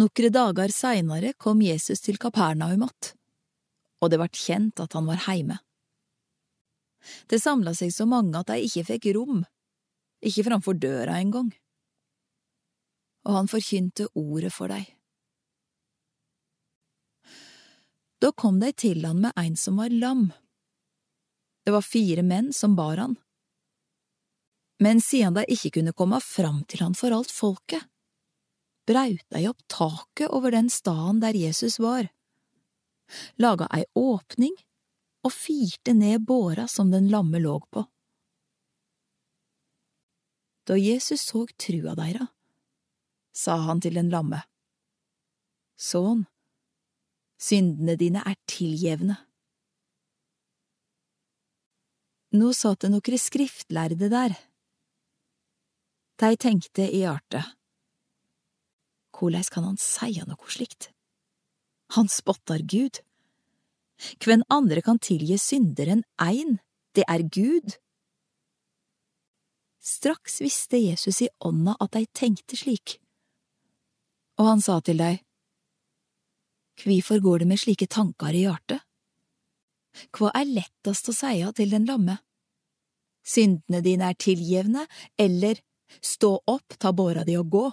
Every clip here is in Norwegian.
Nokre dager seinare kom Jesus til Kapernaum att, og det vart kjent at han var heime. Det samla seg så mange at de ikke fikk rom, ikke framfor døra engang. Og han forkynte ordet for dei. Da kom de til han med ein som var lam. Det var fire menn som bar han. Men siden de ikke kunne komme fram til han for alt folket, braut de opp taket over den staden der Jesus var, laga ei åpning og firte ned båra som den lamme låg på. Da Jesus så trua deira, sa han til den lamme, Sønn, syndene dine er tilgjevne. Nå satt det nokre skriftlærde der. De tenkte i hjertet, hvordan kan han seie noe slikt? Han spottar Gud. Hvem andre kan tilgi synder enn ein, det er Gud. Straks visste Jesus i ånda at de tenkte slik, og han sa til dei, Kvifor går det med slike tankar i hjertet? Hva er lettast å seie til den lamme? Syndene dine er tilgjevne, eller stå opp, ta båra di og gå?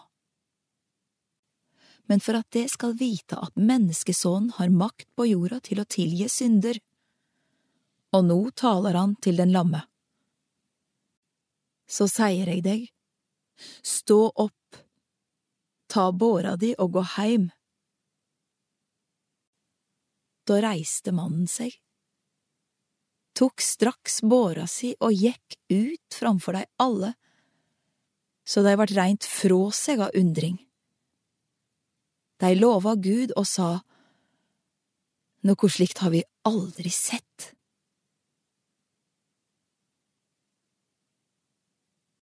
Men for at det skal vite at menneskesonen har makt på jorda til å tilgi synder. Og nå taler han til den lamme. Så sier jeg deg, stå opp, ta båra di og gå heim. Da reiste mannen seg, tok straks båra si og gikk ut framfor dei alle, så dei vart reint frå seg av undring. De lova Gud og sa, Noe slikt har vi aldri sett.